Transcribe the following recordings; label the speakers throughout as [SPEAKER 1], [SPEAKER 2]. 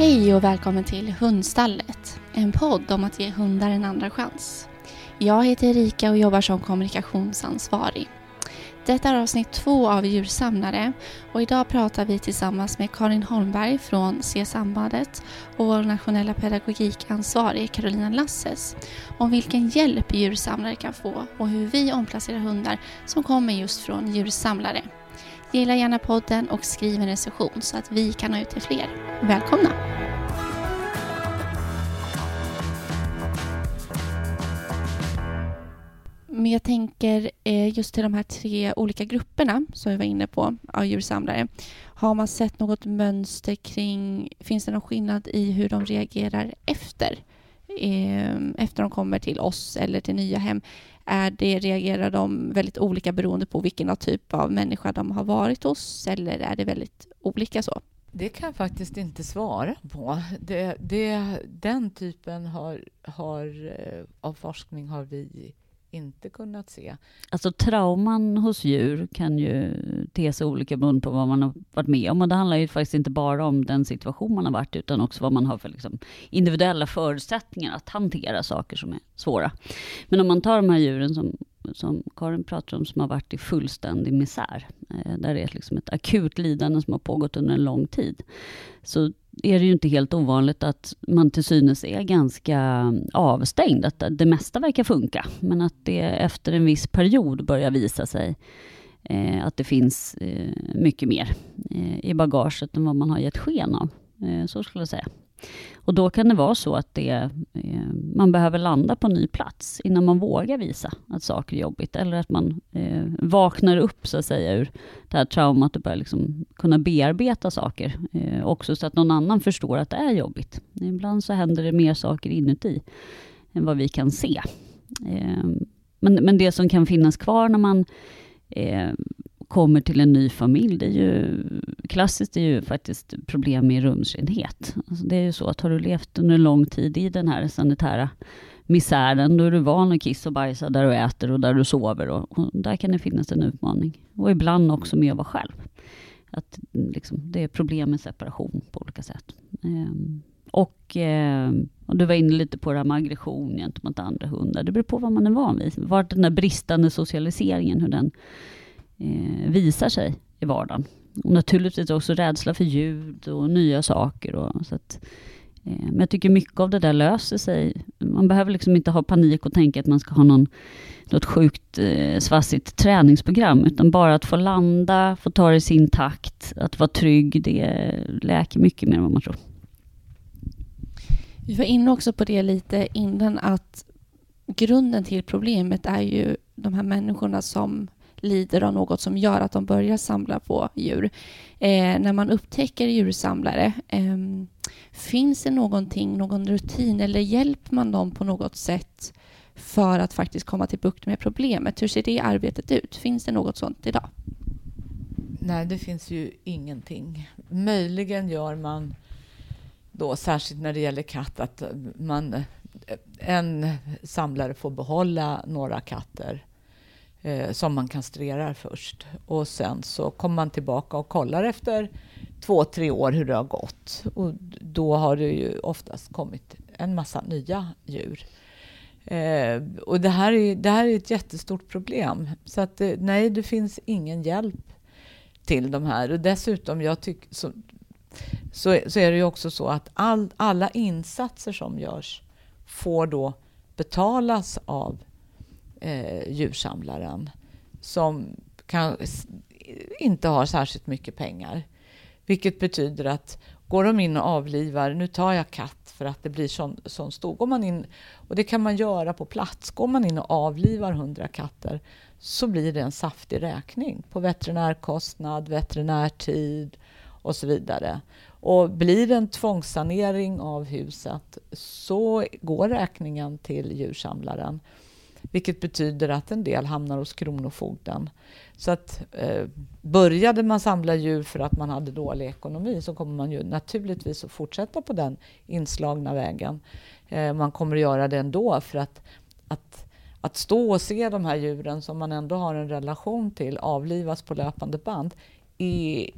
[SPEAKER 1] Hej och välkommen till Hundstallet. En podd om att ge hundar en andra chans. Jag heter Erika och jobbar som kommunikationsansvarig. Detta är avsnitt två av Djursamlare och idag pratar vi tillsammans med Karin Holmberg från C-sambandet och vår nationella pedagogikansvarig Carolina Lasses om vilken hjälp djursamlare kan få och hur vi omplacerar hundar som kommer just från djursamlare. Gilla gärna podden och skriv en recension så att vi kan nå ut till fler. Välkomna! Men jag tänker eh, just till de här tre olika grupperna som vi var inne på av djursamlare. Har man sett något mönster kring, finns det någon skillnad i hur de reagerar efter? Ehm, efter de kommer till oss eller till nya hem. Är det, reagerar de väldigt olika beroende på vilken typ av människa de har varit hos eller är det väldigt olika så?
[SPEAKER 2] Det kan jag faktiskt inte svara på. Det, det, den typen har, har, eh, av forskning har vi inte kunnat se.
[SPEAKER 3] Alltså trauman hos djur kan ju te sig olika beroende på vad man har varit med om. Och det handlar ju faktiskt inte bara om den situation man har varit utan också vad man har för liksom individuella förutsättningar att hantera saker som är svåra. Men om man tar de här djuren som, som Karin pratar om, som har varit i fullständig misär, eh, där det är liksom ett akut lidande som har pågått under en lång tid, så är det ju inte helt ovanligt att man till synes är ganska avstängd, att det mesta verkar funka, men att det efter en viss period börjar visa sig eh, att det finns eh, mycket mer eh, i bagaget än vad man har gett sken av. Eh, så skulle jag säga. Och då kan det vara så att det, eh, man behöver landa på en ny plats innan man vågar visa att saker är jobbigt. Eller att man eh, vaknar upp så att säga ur det här traumat och börjar liksom kunna bearbeta saker. Eh, också så att någon annan förstår att det är jobbigt. Ibland så händer det mer saker inuti än vad vi kan se. Men, men det som kan finnas kvar när man kommer till en ny familj, det är ju klassiskt är ju faktiskt problem med rumsrenhet. Alltså det är ju så att har du levt under en lång tid i den här sanitära misären, då är du van att kissa och bajsa där du äter och där du sover. Och, och, där kan det finnas en utmaning. Och ibland också med att vara själv. Att liksom, det är problem med separation på olika sätt. Ehm, och, eh, och, du var inne lite på det här med aggression gentemot andra hundar. Det beror på vad man är van vid. Vart den där bristande socialiseringen, hur den eh, visar sig i vardagen. Och naturligtvis också rädsla för ljud och nya saker. Och, så att, eh, men jag tycker mycket av det där löser sig. Man behöver liksom inte ha panik och tänka att man ska ha någon, något sjukt eh, svassigt träningsprogram, utan bara att få landa, få ta det i sin takt, att vara trygg, det läker mycket mer än vad man tror.
[SPEAKER 1] Vi var inne också på det lite innan, att grunden till problemet är ju de här människorna som lider av något som gör att de börjar samla på djur. Eh, när man upptäcker djursamlare, eh, finns det någonting, någon rutin eller hjälper man dem på något sätt för att faktiskt komma till bukt med problemet? Hur ser det arbetet ut? Finns det något sånt idag?
[SPEAKER 2] Nej, det finns ju ingenting. Möjligen gör man då, särskilt när det gäller katt, att man, eh, en samlare får behålla några katter eh, som man kastrerar först. Och sen så kommer man tillbaka och kollar efter två, tre år hur det har gått. Och då har det ju oftast kommit en massa nya djur. Eh, och det här, är, det här är ett jättestort problem. Så att, eh, nej, det finns ingen hjälp till de här. Och dessutom, jag tycker, så, så, så, är det ju också så att all, alla insatser som görs får då betalas av eh, djursamlaren som kan, inte har särskilt mycket pengar. Vilket betyder att går de in och avlivar, nu tar jag katt för att det blir sån, sån stor, går man in, och det kan man göra på plats, går man in och avlivar hundra katter så blir det en saftig räkning på veterinärkostnad, veterinärtid och så vidare. Och blir det en tvångssanering av huset så går räkningen till djursamlaren. Vilket betyder att en del hamnar hos Kronofogden. Så att eh, började man samla djur för att man hade dålig ekonomi så kommer man ju naturligtvis att fortsätta på den inslagna vägen. Eh, man kommer att göra det ändå för att, att, att stå och se de här djuren som man ändå har en relation till avlivas på löpande band är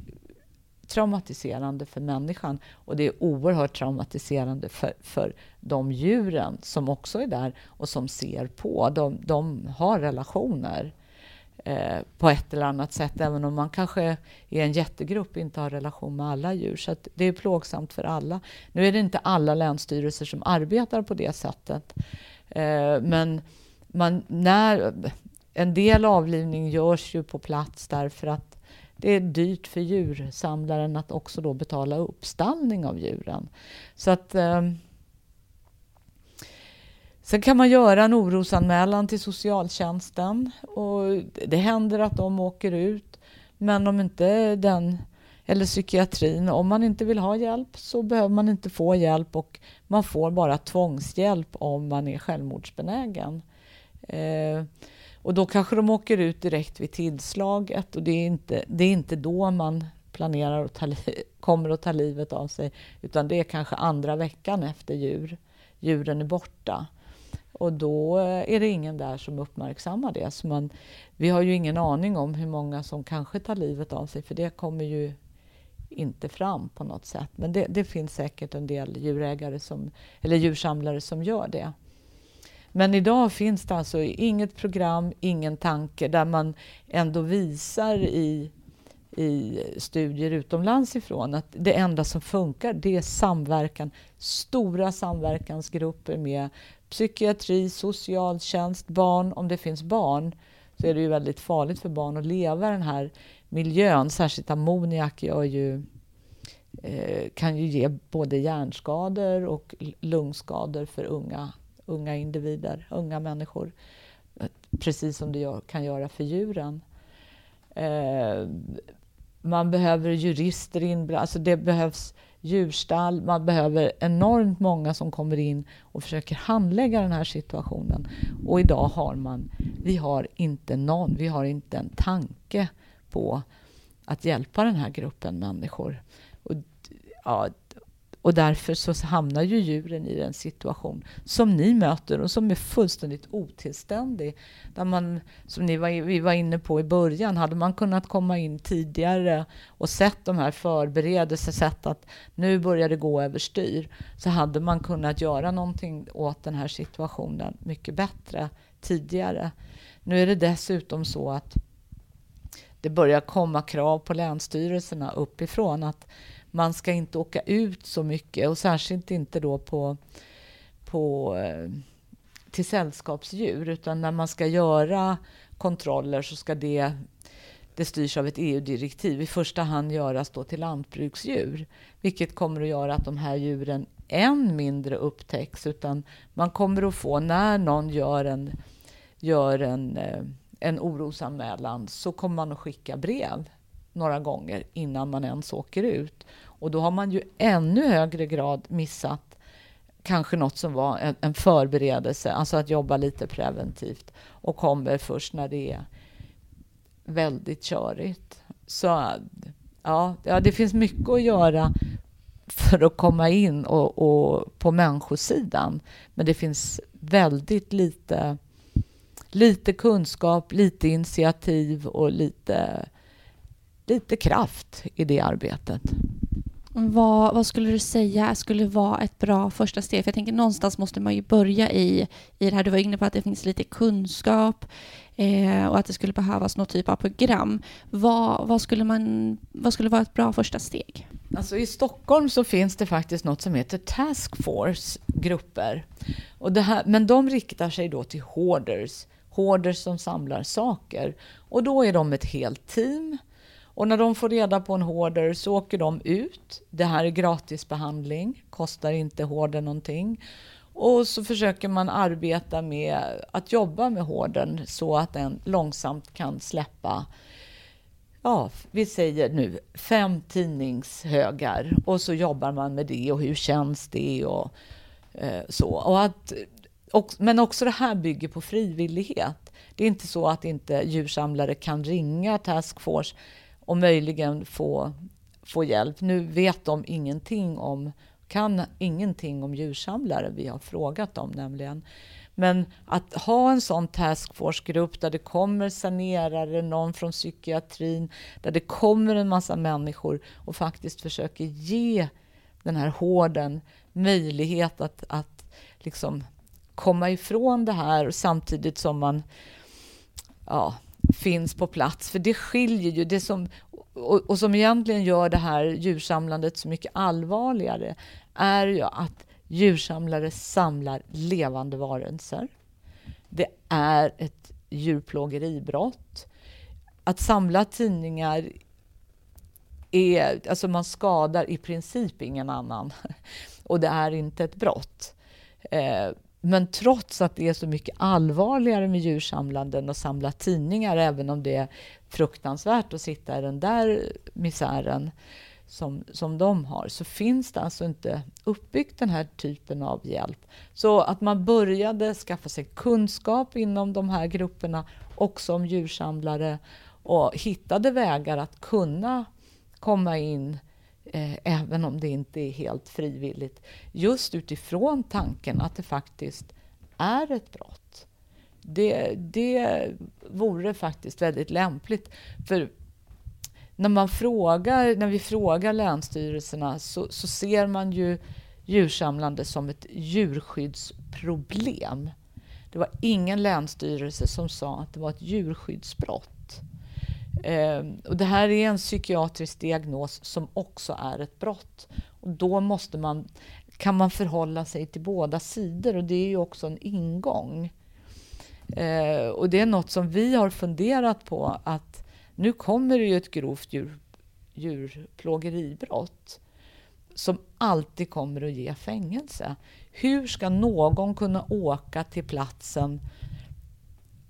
[SPEAKER 2] traumatiserande för människan och det är oerhört traumatiserande för, för de djuren som också är där och som ser på. De, de har relationer eh, på ett eller annat sätt, även om man kanske i en jättegrupp inte har relation med alla djur. Så det är plågsamt för alla. Nu är det inte alla länsstyrelser som arbetar på det sättet, eh, men man, när, en del avlivning görs ju på plats därför att det är dyrt för djursamlaren att också då betala uppstallning av djuren. Så att, eh, sen kan man göra en orosanmälan till socialtjänsten och det händer att de åker ut. Men om inte den eller psykiatrin, om man inte vill ha hjälp så behöver man inte få hjälp och man får bara tvångshjälp om man är självmordsbenägen. Eh, och då kanske de åker ut direkt vid tillslaget och det är inte, det är inte då man planerar att ta, kommer att ta livet av sig utan det är kanske andra veckan efter djur, djuren är borta. Och då eh, är det ingen där som uppmärksammar det. Så man, vi har ju ingen aning om hur många som kanske tar livet av sig för det kommer ju inte fram på något sätt. Men det, det finns säkert en del djurägare som, eller djursamlare som gör det. Men idag finns det alltså inget program, ingen tanke där man ändå visar i, i studier utomlands ifrån att det enda som funkar det är samverkan. Stora samverkansgrupper med psykiatri, socialtjänst, barn. Om det finns barn så är det ju väldigt farligt för barn att leva i den här miljön. Särskilt ammoniak gör ju, eh, kan ju ge både hjärnskador och lungskador för unga unga individer, unga människor. Precis som det kan göra för djuren. Eh, man behöver jurister inblandade, alltså det behövs djurstall, man behöver enormt många som kommer in och försöker handlägga den här situationen. Och idag har man, vi har inte någon, vi har inte en tanke på att hjälpa den här gruppen människor. Och, ja, och därför så hamnar ju djuren i en situation som ni möter och som är fullständigt otillständig. Där man, som ni var, vi var inne på i början, hade man kunnat komma in tidigare och sett de här förberedelserna, sett att nu börjar det gå överstyr, så hade man kunnat göra någonting åt den här situationen mycket bättre tidigare. Nu är det dessutom så att det börjar komma krav på länsstyrelserna uppifrån att man ska inte åka ut så mycket och särskilt inte då på, på, eh, till sällskapsdjur utan när man ska göra kontroller så ska det det styrs av ett EU-direktiv, i första hand göras då till lantbruksdjur, vilket kommer att göra att de här djuren än mindre upptäcks, utan man kommer att få, när någon gör en, gör en, eh, en orosanmälan, så kommer man att skicka brev några gånger innan man ens åker ut. Och då har man ju ännu högre grad missat kanske något som var en, en förberedelse, alltså att jobba lite preventivt och kommer först när det är väldigt körigt. Så ja, ja det finns mycket att göra för att komma in och, och på människosidan. Men det finns väldigt lite, lite kunskap, lite initiativ och lite lite kraft i det arbetet.
[SPEAKER 1] Vad, vad, skulle du säga skulle vara ett bra första steg? För jag tänker någonstans måste man ju börja i, i det här. Du var inne på att det finns lite kunskap eh, och att det skulle behövas någon typ av program. Vad, vad, skulle man, vad skulle vara ett bra första steg?
[SPEAKER 2] Alltså I Stockholm så finns det faktiskt något som heter Task Force-grupper. Och det här, men de riktar sig då till hoarders, hoarders som samlar saker. Och då är de ett helt team och när de får reda på en hoarder så åker de ut. Det här är gratisbehandling, kostar inte hoarder någonting. Och så försöker man arbeta med att jobba med hoardern så att den långsamt kan släppa ja, vi säger nu fem tidningshögar och så jobbar man med det och hur känns det och eh, så. Och att, och, men också det här bygger på frivillighet. Det är inte så att inte djursamlare kan ringa Task Force och möjligen få, få hjälp. Nu vet de ingenting om, kan ingenting om djursamlare, vi har frågat dem nämligen. Men att ha en sån taskforce-grupp där det kommer sanerare, någon från psykiatrin, där det kommer en massa människor och faktiskt försöker ge den här hården möjlighet att, att liksom komma ifrån det här samtidigt som man ja, finns på plats. För det skiljer ju, det som, och, och, som egentligen gör det här djursamlandet så mycket allvarligare är ju att djursamlare samlar levande varelser. Det är ett djurplågeribrott. Att samla tidningar är, alltså man skadar i princip ingen annan och det är inte ett brott. Eh, men trots att det är så mycket allvarligare med djursamlande än att samla tidningar, även om det är fruktansvärt att sitta i den där misären som, som de har, så finns det alltså inte uppbyggt den här typen av hjälp. Så att man började skaffa sig kunskap inom de här grupperna, också om djursamlare, och hittade vägar att kunna komma in eh, även om det inte är helt frivilligt. Just utifrån tanken att det faktiskt är ett brott. Det, det vore faktiskt väldigt lämpligt. För när, man frågar, när vi frågar länsstyrelserna så, så ser man ju djursamlande som ett djurskyddsproblem. Det var ingen länsstyrelse som sa att det var ett djurskyddsbrott. Eh, och det här är en psykiatrisk diagnos som också är ett brott. Och då måste man, kan man förhålla sig till båda sidor och det är ju också en ingång. Eh, och det är något som vi har funderat på att nu kommer det ju ett grovt djur, djurplågeribrott som alltid kommer att ge fängelse. Hur ska någon kunna åka till platsen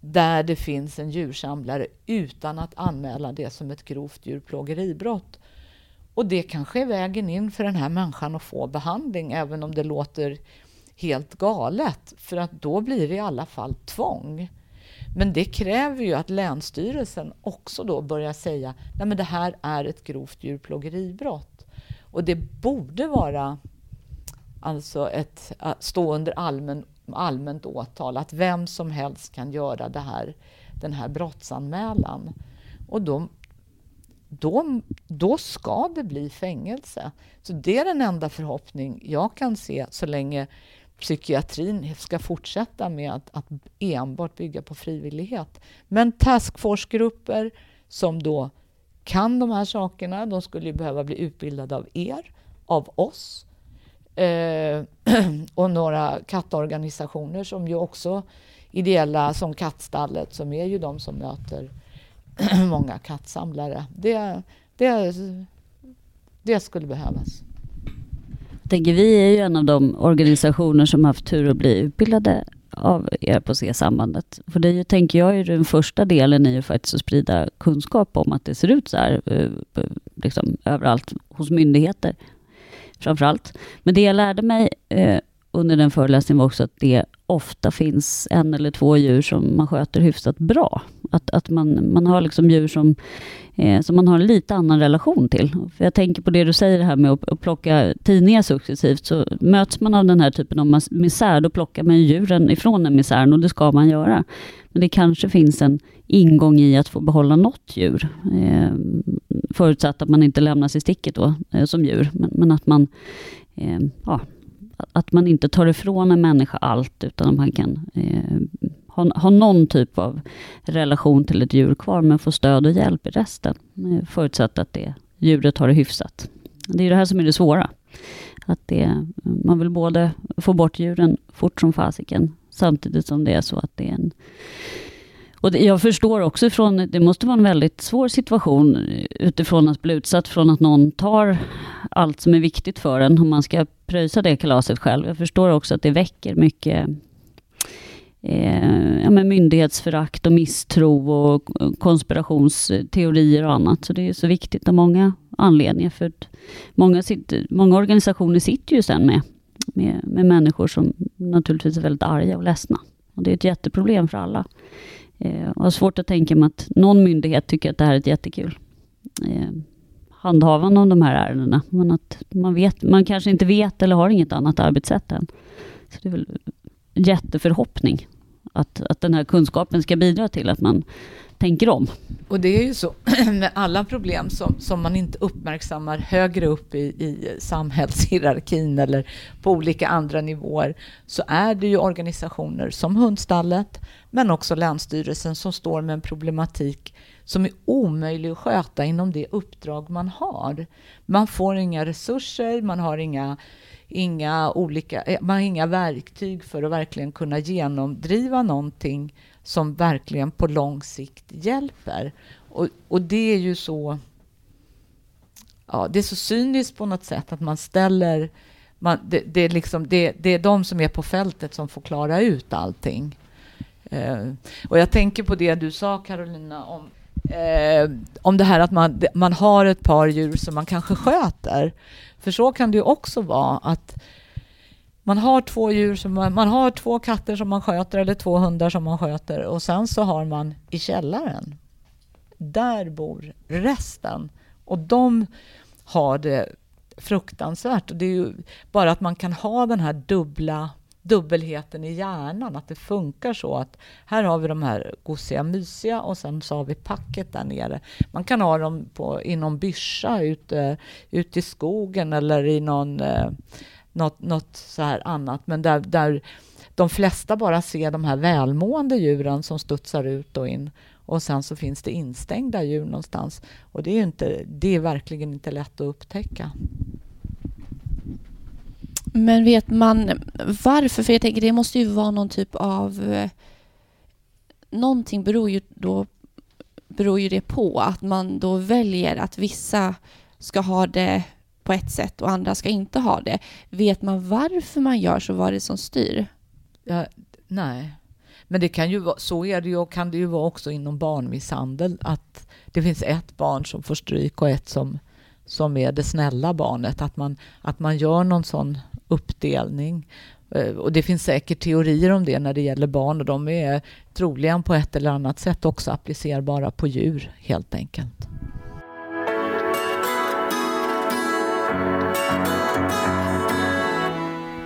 [SPEAKER 2] där det finns en djursamlare utan att anmäla det som ett grovt djurplågeribrott. Och det kanske är vägen in för den här människan att få behandling, även om det låter helt galet, för att då blir det i alla fall tvång. Men det kräver ju att Länsstyrelsen också då börjar säga nej men det här är ett grovt djurplågeribrott. Och det borde vara alltså ett, äh, stå under allmän allmänt åtal, att vem som helst kan göra det här, den här brottsanmälan. Och då, då, då ska det bli fängelse. Så det är den enda förhoppning jag kan se så länge psykiatrin ska fortsätta med att, att enbart bygga på frivillighet. Men taskforcegrupper som då kan de här sakerna, de skulle behöva bli utbildade av er, av oss Eh, och några kattorganisationer som ju också ideella som Kattstallet som är ju de som möter många kattsamlare. Det, det, det skulle behövas.
[SPEAKER 3] Jag tänker, vi är ju en av de organisationer som haft tur att bli utbildade av er på C-sambandet. För det är tänker jag är den första delen i faktiskt att sprida kunskap om att det ser ut så här eh, liksom, överallt hos myndigheter framför allt. Men det jag lärde mig eh, under den föreläsningen var också att det ofta finns en eller två djur som man sköter hyfsat bra. Att, att man, man har liksom djur som, eh, som man har en lite annan relation till. För jag tänker på det du säger här med att, att plocka tidningar successivt, så möts man av den här typen av misär, då plockar man djuren ifrån den misären och det ska man göra. Men det kanske finns en ingång i att få behålla något djur. Eh, förutsatt att man inte lämnas i sticket då, eh, som djur. Men, men att man eh, ja, att man inte tar ifrån en människa allt, utan man kan eh, ha, ha någon typ av relation till ett djur kvar, men få stöd och hjälp i resten. Eh, förutsatt att det djuret har det hyfsat. Det är det här som är det svåra. Att det, man vill både få bort djuren fort som fasiken, samtidigt som det är så att det är en och det, jag förstår också från, det måste vara en väldigt svår situation eh, utifrån att bli utsatt från att någon tar allt som är viktigt för en, om man ska pröjsa det kalaset själv. Jag förstår också att det väcker mycket eh, ja, men myndighetsförakt och misstro och konspirationsteorier och annat. Så det är så viktigt av många anledningar. För många, sitter, många organisationer sitter ju sen med, med, med människor som naturligtvis är väldigt arga och ledsna. Och det är ett jätteproblem för alla. Eh, och har svårt att tänka mig att någon myndighet tycker att det här är ett jättekul eh, handhavande av de här ärendena. Men att man, vet, man kanske inte vet eller har inget annat arbetssätt än. Så det är väl jätteförhoppning att, att den här kunskapen ska bidra till att man tänker om.
[SPEAKER 2] Och det är ju så med alla problem som, som man inte uppmärksammar högre upp i, i samhällshierarkin eller på olika andra nivåer så är det ju organisationer som Hundstallet men också Länsstyrelsen som står med en problematik som är omöjlig att sköta inom det uppdrag man har. Man får inga resurser, man har inga, inga, olika, eh, man har inga verktyg för att verkligen kunna genomdriva någonting som verkligen på lång sikt hjälper. Och, och det är ju så... Ja, det är så cyniskt på något sätt att man ställer... Man, det, det, är liksom, det, det är de som är på fältet som får klara ut allting. Eh, och jag tänker på det du sa, Carolina, om, eh, om det här att man, man har ett par djur som man kanske sköter. För så kan det ju också vara att man har två djur, som man, man, har två katter som man sköter eller två hundar som man sköter och sen så har man i källaren, där bor resten och de har det fruktansvärt. Och det är ju bara att man kan ha den här dubbla dubbelheten i hjärnan, att det funkar så att här har vi de här gosiga, mysiga och sen så har vi packet där nere. Man kan ha dem på, i någon byscha ute, ute i skogen eller i någon eh, något, något så här annat, men där, där de flesta bara ser de här välmående djuren som studsar ut och in och sen så finns det instängda djur någonstans. Och det är, inte, det är verkligen inte lätt att upptäcka.
[SPEAKER 1] Men vet man varför? För jag tänker det måste ju vara någon typ av... Eh, någonting beror ju då beror ju det på att man då väljer att vissa ska ha det på ett sätt och andra ska inte ha det. Vet man varför man gör så? Vad är det som styr?
[SPEAKER 2] Ja, nej, men det kan ju vara, så är det ju och kan det ju vara också inom barnmisshandel att det finns ett barn som får stryk och ett som, som är det snälla barnet. Att man, att man gör någon sån uppdelning. Eh, och det finns säkert teorier om det när det gäller barn och de är troligen på ett eller annat sätt också applicerbara på djur helt enkelt.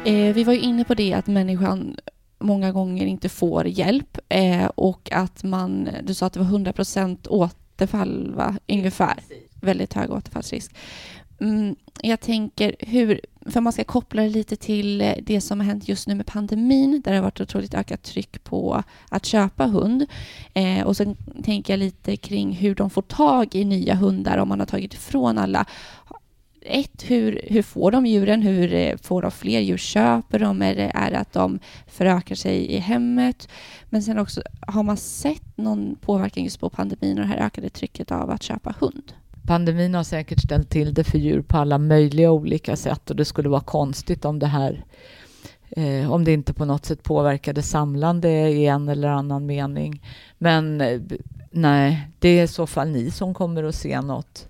[SPEAKER 1] Eh, vi var ju inne på det att människan många gånger inte får hjälp eh, och att man, du sa att det var 100 procent återfall, va? ungefär. Väldigt hög återfallsrisk. Mm, jag tänker hur, för man ska koppla det lite till det som har hänt just nu med pandemin, där det har varit otroligt ökat tryck på att köpa hund. Eh, och sen tänker jag lite kring hur de får tag i nya hundar om man har tagit ifrån alla ett, hur, hur får de djuren? Hur eh, får de fler djur? Köper de? Är det, är det att de förökar sig i hemmet? Men sen också, har man sett någon påverkan just på pandemin och det här ökade trycket av att köpa hund?
[SPEAKER 2] Pandemin har säkert ställt till det för djur på alla möjliga olika sätt och det skulle vara konstigt om det här eh, om det inte på något sätt påverkade samlande i en eller annan mening. Men eh, nej, det är i så fall ni som kommer att se något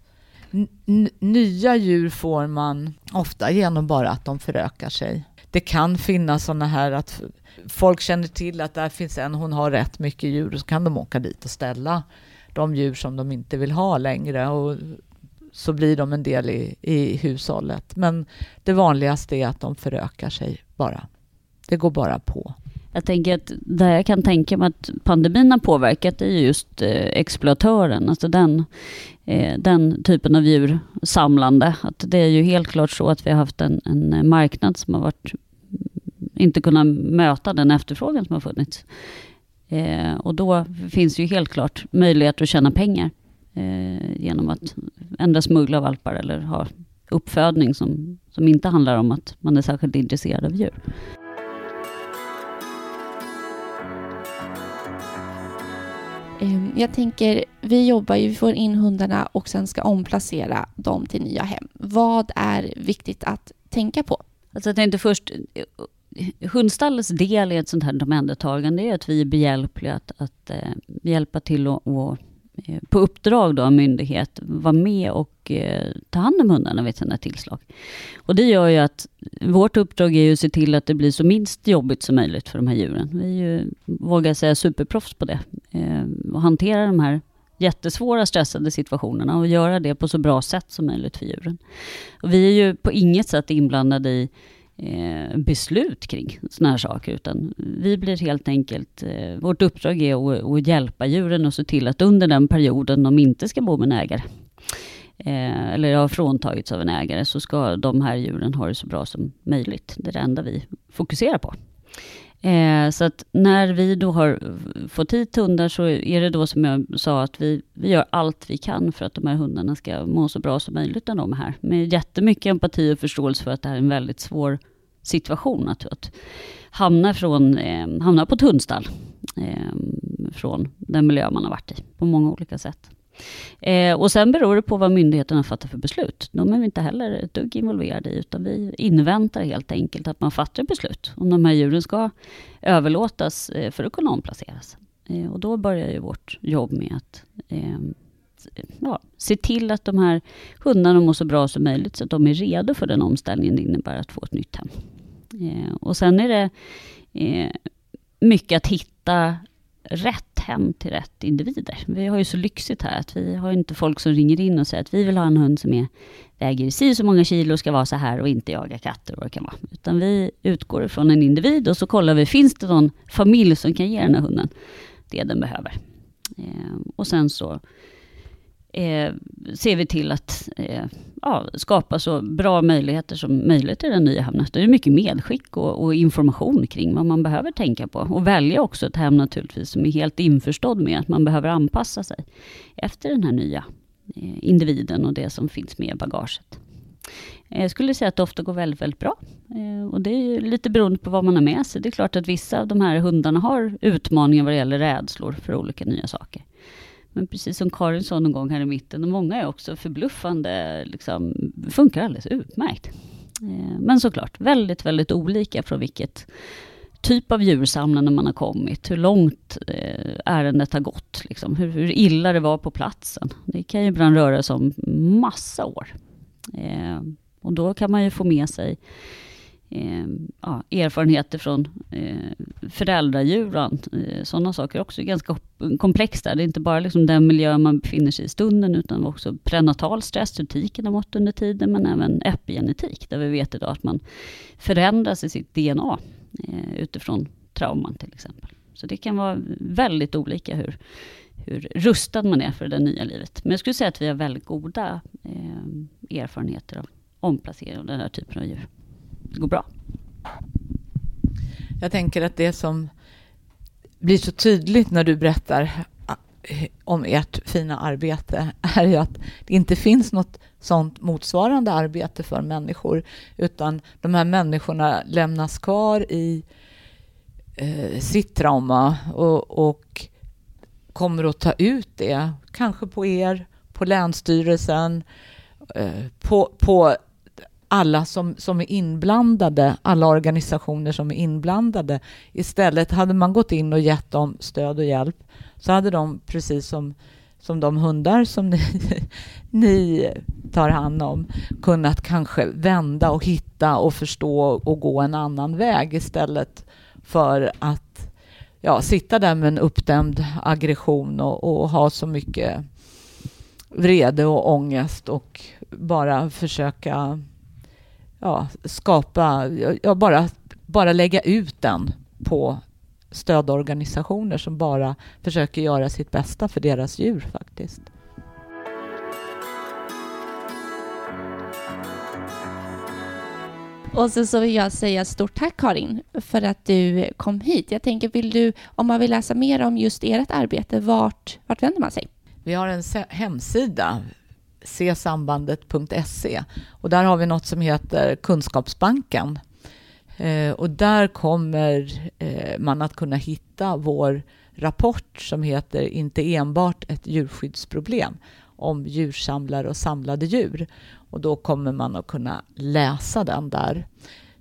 [SPEAKER 2] nya djur får man ofta genom bara att de förökar sig. Det kan finnas sådana här att folk känner till att där finns en, hon har rätt mycket djur och så kan de åka dit och ställa de djur som de inte vill ha längre och så blir de en del i, i hushållet. Men det vanligaste är att de förökar sig bara. Det går bara på.
[SPEAKER 3] Jag tänker att det jag kan tänka mig att pandemin har påverkat är just eh, exploatören, alltså den, eh, den typen av djursamlande. Att det är ju helt klart så att vi har haft en, en marknad som har varit mm, inte kunnat möta den efterfrågan som har funnits. Eh, och då finns ju helt klart möjlighet att tjäna pengar eh, genom att ändra smuggla valpar eller ha uppfödning som, som inte handlar om att man är särskilt intresserad av djur.
[SPEAKER 1] Jag tänker, vi jobbar ju, vi får in hundarna och sen ska omplacera dem till nya hem. Vad är viktigt att tänka på?
[SPEAKER 3] Alltså jag tänkte först, hundstallets del i ett sånt här omhändertagande är att vi är behjälpliga att, att eh, hjälpa till och, och Eh, på uppdrag då av myndighet vara med och eh, ta hand om hundarna vid sina tillslag. Och det gör ju att vårt uppdrag är ju att se till att det blir så minst jobbigt som möjligt för de här djuren. Vi är ju, vågar säga, superproffs på det. Eh, och hantera de här jättesvåra stressade situationerna och göra det på så bra sätt som möjligt för djuren. Och vi är ju på inget sätt inblandade i eh, beslut kring sådana här saker. Utan vi blir helt enkelt, eh, vårt uppdrag är att, att hjälpa djuren och se till att under den perioden de inte ska bo med en ägare, eh, eller har fråntagits av en ägare, så ska de här djuren ha det så bra som möjligt. Det är det enda vi fokuserar på. Eh, så att när vi då har fått hit hundar så är det då som jag sa att vi, vi gör allt vi kan för att de här hundarna ska må så bra som möjligt när de är här. Med jättemycket empati och förståelse för att det här är en väldigt svår situation att, att hamna, från, eh, hamna på ett hundstall. Eh, från den miljö man har varit i på många olika sätt. Eh, och sen beror det på vad myndigheterna fattar för beslut. De är vi inte heller ett dugg involverade i, utan vi inväntar helt enkelt att man fattar beslut om de här djuren ska överlåtas eh, för att kunna omplaceras. Eh, och då börjar ju vårt jobb med att eh, ja, se till att de här hundarna mår så bra som möjligt så att de är redo för den omställningen det innebär att få ett nytt hem. Eh, och sen är det eh, mycket att hitta rätt hem till rätt individer. Vi har ju så lyxigt här att vi har inte folk som ringer in och säger att vi vill ha en hund som är, väger si så många kilo och ska vara så här och inte jaga katter och vad det kan vara. Utan vi utgår ifrån en individ och så kollar vi, finns det någon familj som kan ge den här hunden det den behöver? Ehm, och sen så eh, ser vi till att eh, ja, skapa så bra möjligheter som möjligt i den nya hemmet. Det är mycket medskick och, och, information kring vad man behöver tänka på. Och välja också ett hem naturligtvis som är helt införstådd med att man behöver anpassa sig efter den här nya eh, individen och det som finns med i bagaget. Eh, jag skulle säga att det ofta går väldigt, väldigt bra. Eh, och det är lite beroende på vad man har med sig. Det är klart att vissa av de här hundarna har utmaningar vad det gäller rädslor för olika nya saker. Men precis som Karin sa någon gång här i mitten, och många är också förbluffande, liksom, funkar alldeles utmärkt. Eh, men såklart, väldigt, väldigt olika från vilket typ av djursamlande man har kommit, hur långt eh, ärendet har gått, liksom, hur, hur, illa det var på platsen. Det kan ju ibland röra sig om massa år. Eh, och då kan man ju få med sig eh, ja, erfarenheter från eh, föräldradjur och eh, sådana saker också. Det är ganska komplext där. Det är inte bara liksom den miljö man befinner sig i stunden, utan också prenatal stress, hur tiken har mått under tiden, men även epigenetik, där vi vet idag att man förändras i sitt DNA eh, utifrån trauman till exempel. Så det kan vara väldigt olika hur, hur rustad man är för det nya livet. Men jag skulle säga att vi har väldigt goda eh, erfarenheter av omplacering av den här typen av djur det går bra.
[SPEAKER 2] Jag tänker att det som blir så tydligt när du berättar ah, om ert fina arbete är ju att det inte finns något sånt motsvarande arbete för människor utan de här människorna lämnas kvar i eh, sitt trauma och, och, kommer att ta ut det, kanske på er, på Länsstyrelsen, eh, på, på alla som, som är inblandade, alla organisationer som är inblandade. Istället hade man gått in och gett dem stöd och hjälp så hade de, precis som, som de hundar som ni, ni tar hand om, kunnat kanske vända och hitta och förstå och gå en annan väg istället för att ja, sitta där med en uppdämd aggression och, och ha så mycket vrede och ångest och bara försöka ja, skapa, ja, bara, bara lägga ut den på stödorganisationer som bara försöker göra sitt bästa för deras djur faktiskt.
[SPEAKER 1] Och så, så vill jag säga stort tack Karin för att du kom hit. Jag tänker, vill du, om man vill läsa mer om just ert arbete, vart, vart vänder man sig?
[SPEAKER 2] Vi har en hemsida, sesambandet.se. Och där har vi något som heter Kunskapsbanken. Eh, och där kommer eh, man att kunna hitta vår rapport som heter Inte enbart ett djurskyddsproblem om djursamlare och samlade djur. Och då kommer man att kunna läsa den där.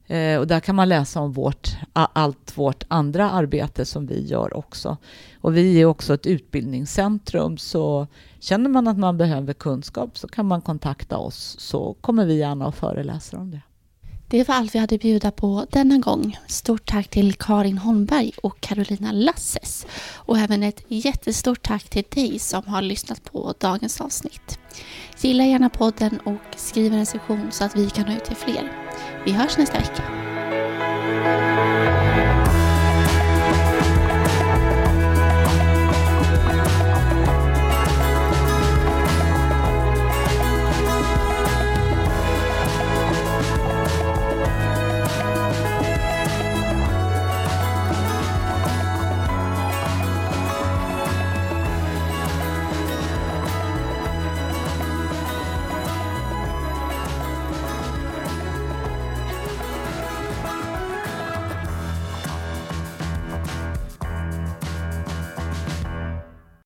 [SPEAKER 2] Eh, och där kan man läsa om vårt, allt vårt andra arbete som vi gör också. Och vi är också ett utbildningscentrum så känner man att man behöver kunskap så kan man kontakta oss så kommer vi gärna och föreläser om det.
[SPEAKER 1] Det var allt vi hade att bjuda på denna gång. Stort tack till Karin Holmberg och Carolina Lasses. Och även ett jättestort tack till dig som har lyssnat på dagens avsnitt. Gilla gärna podden och skriv en recension så att vi kan nå ut till fler.
[SPEAKER 4] Vi hörs nästa vecka.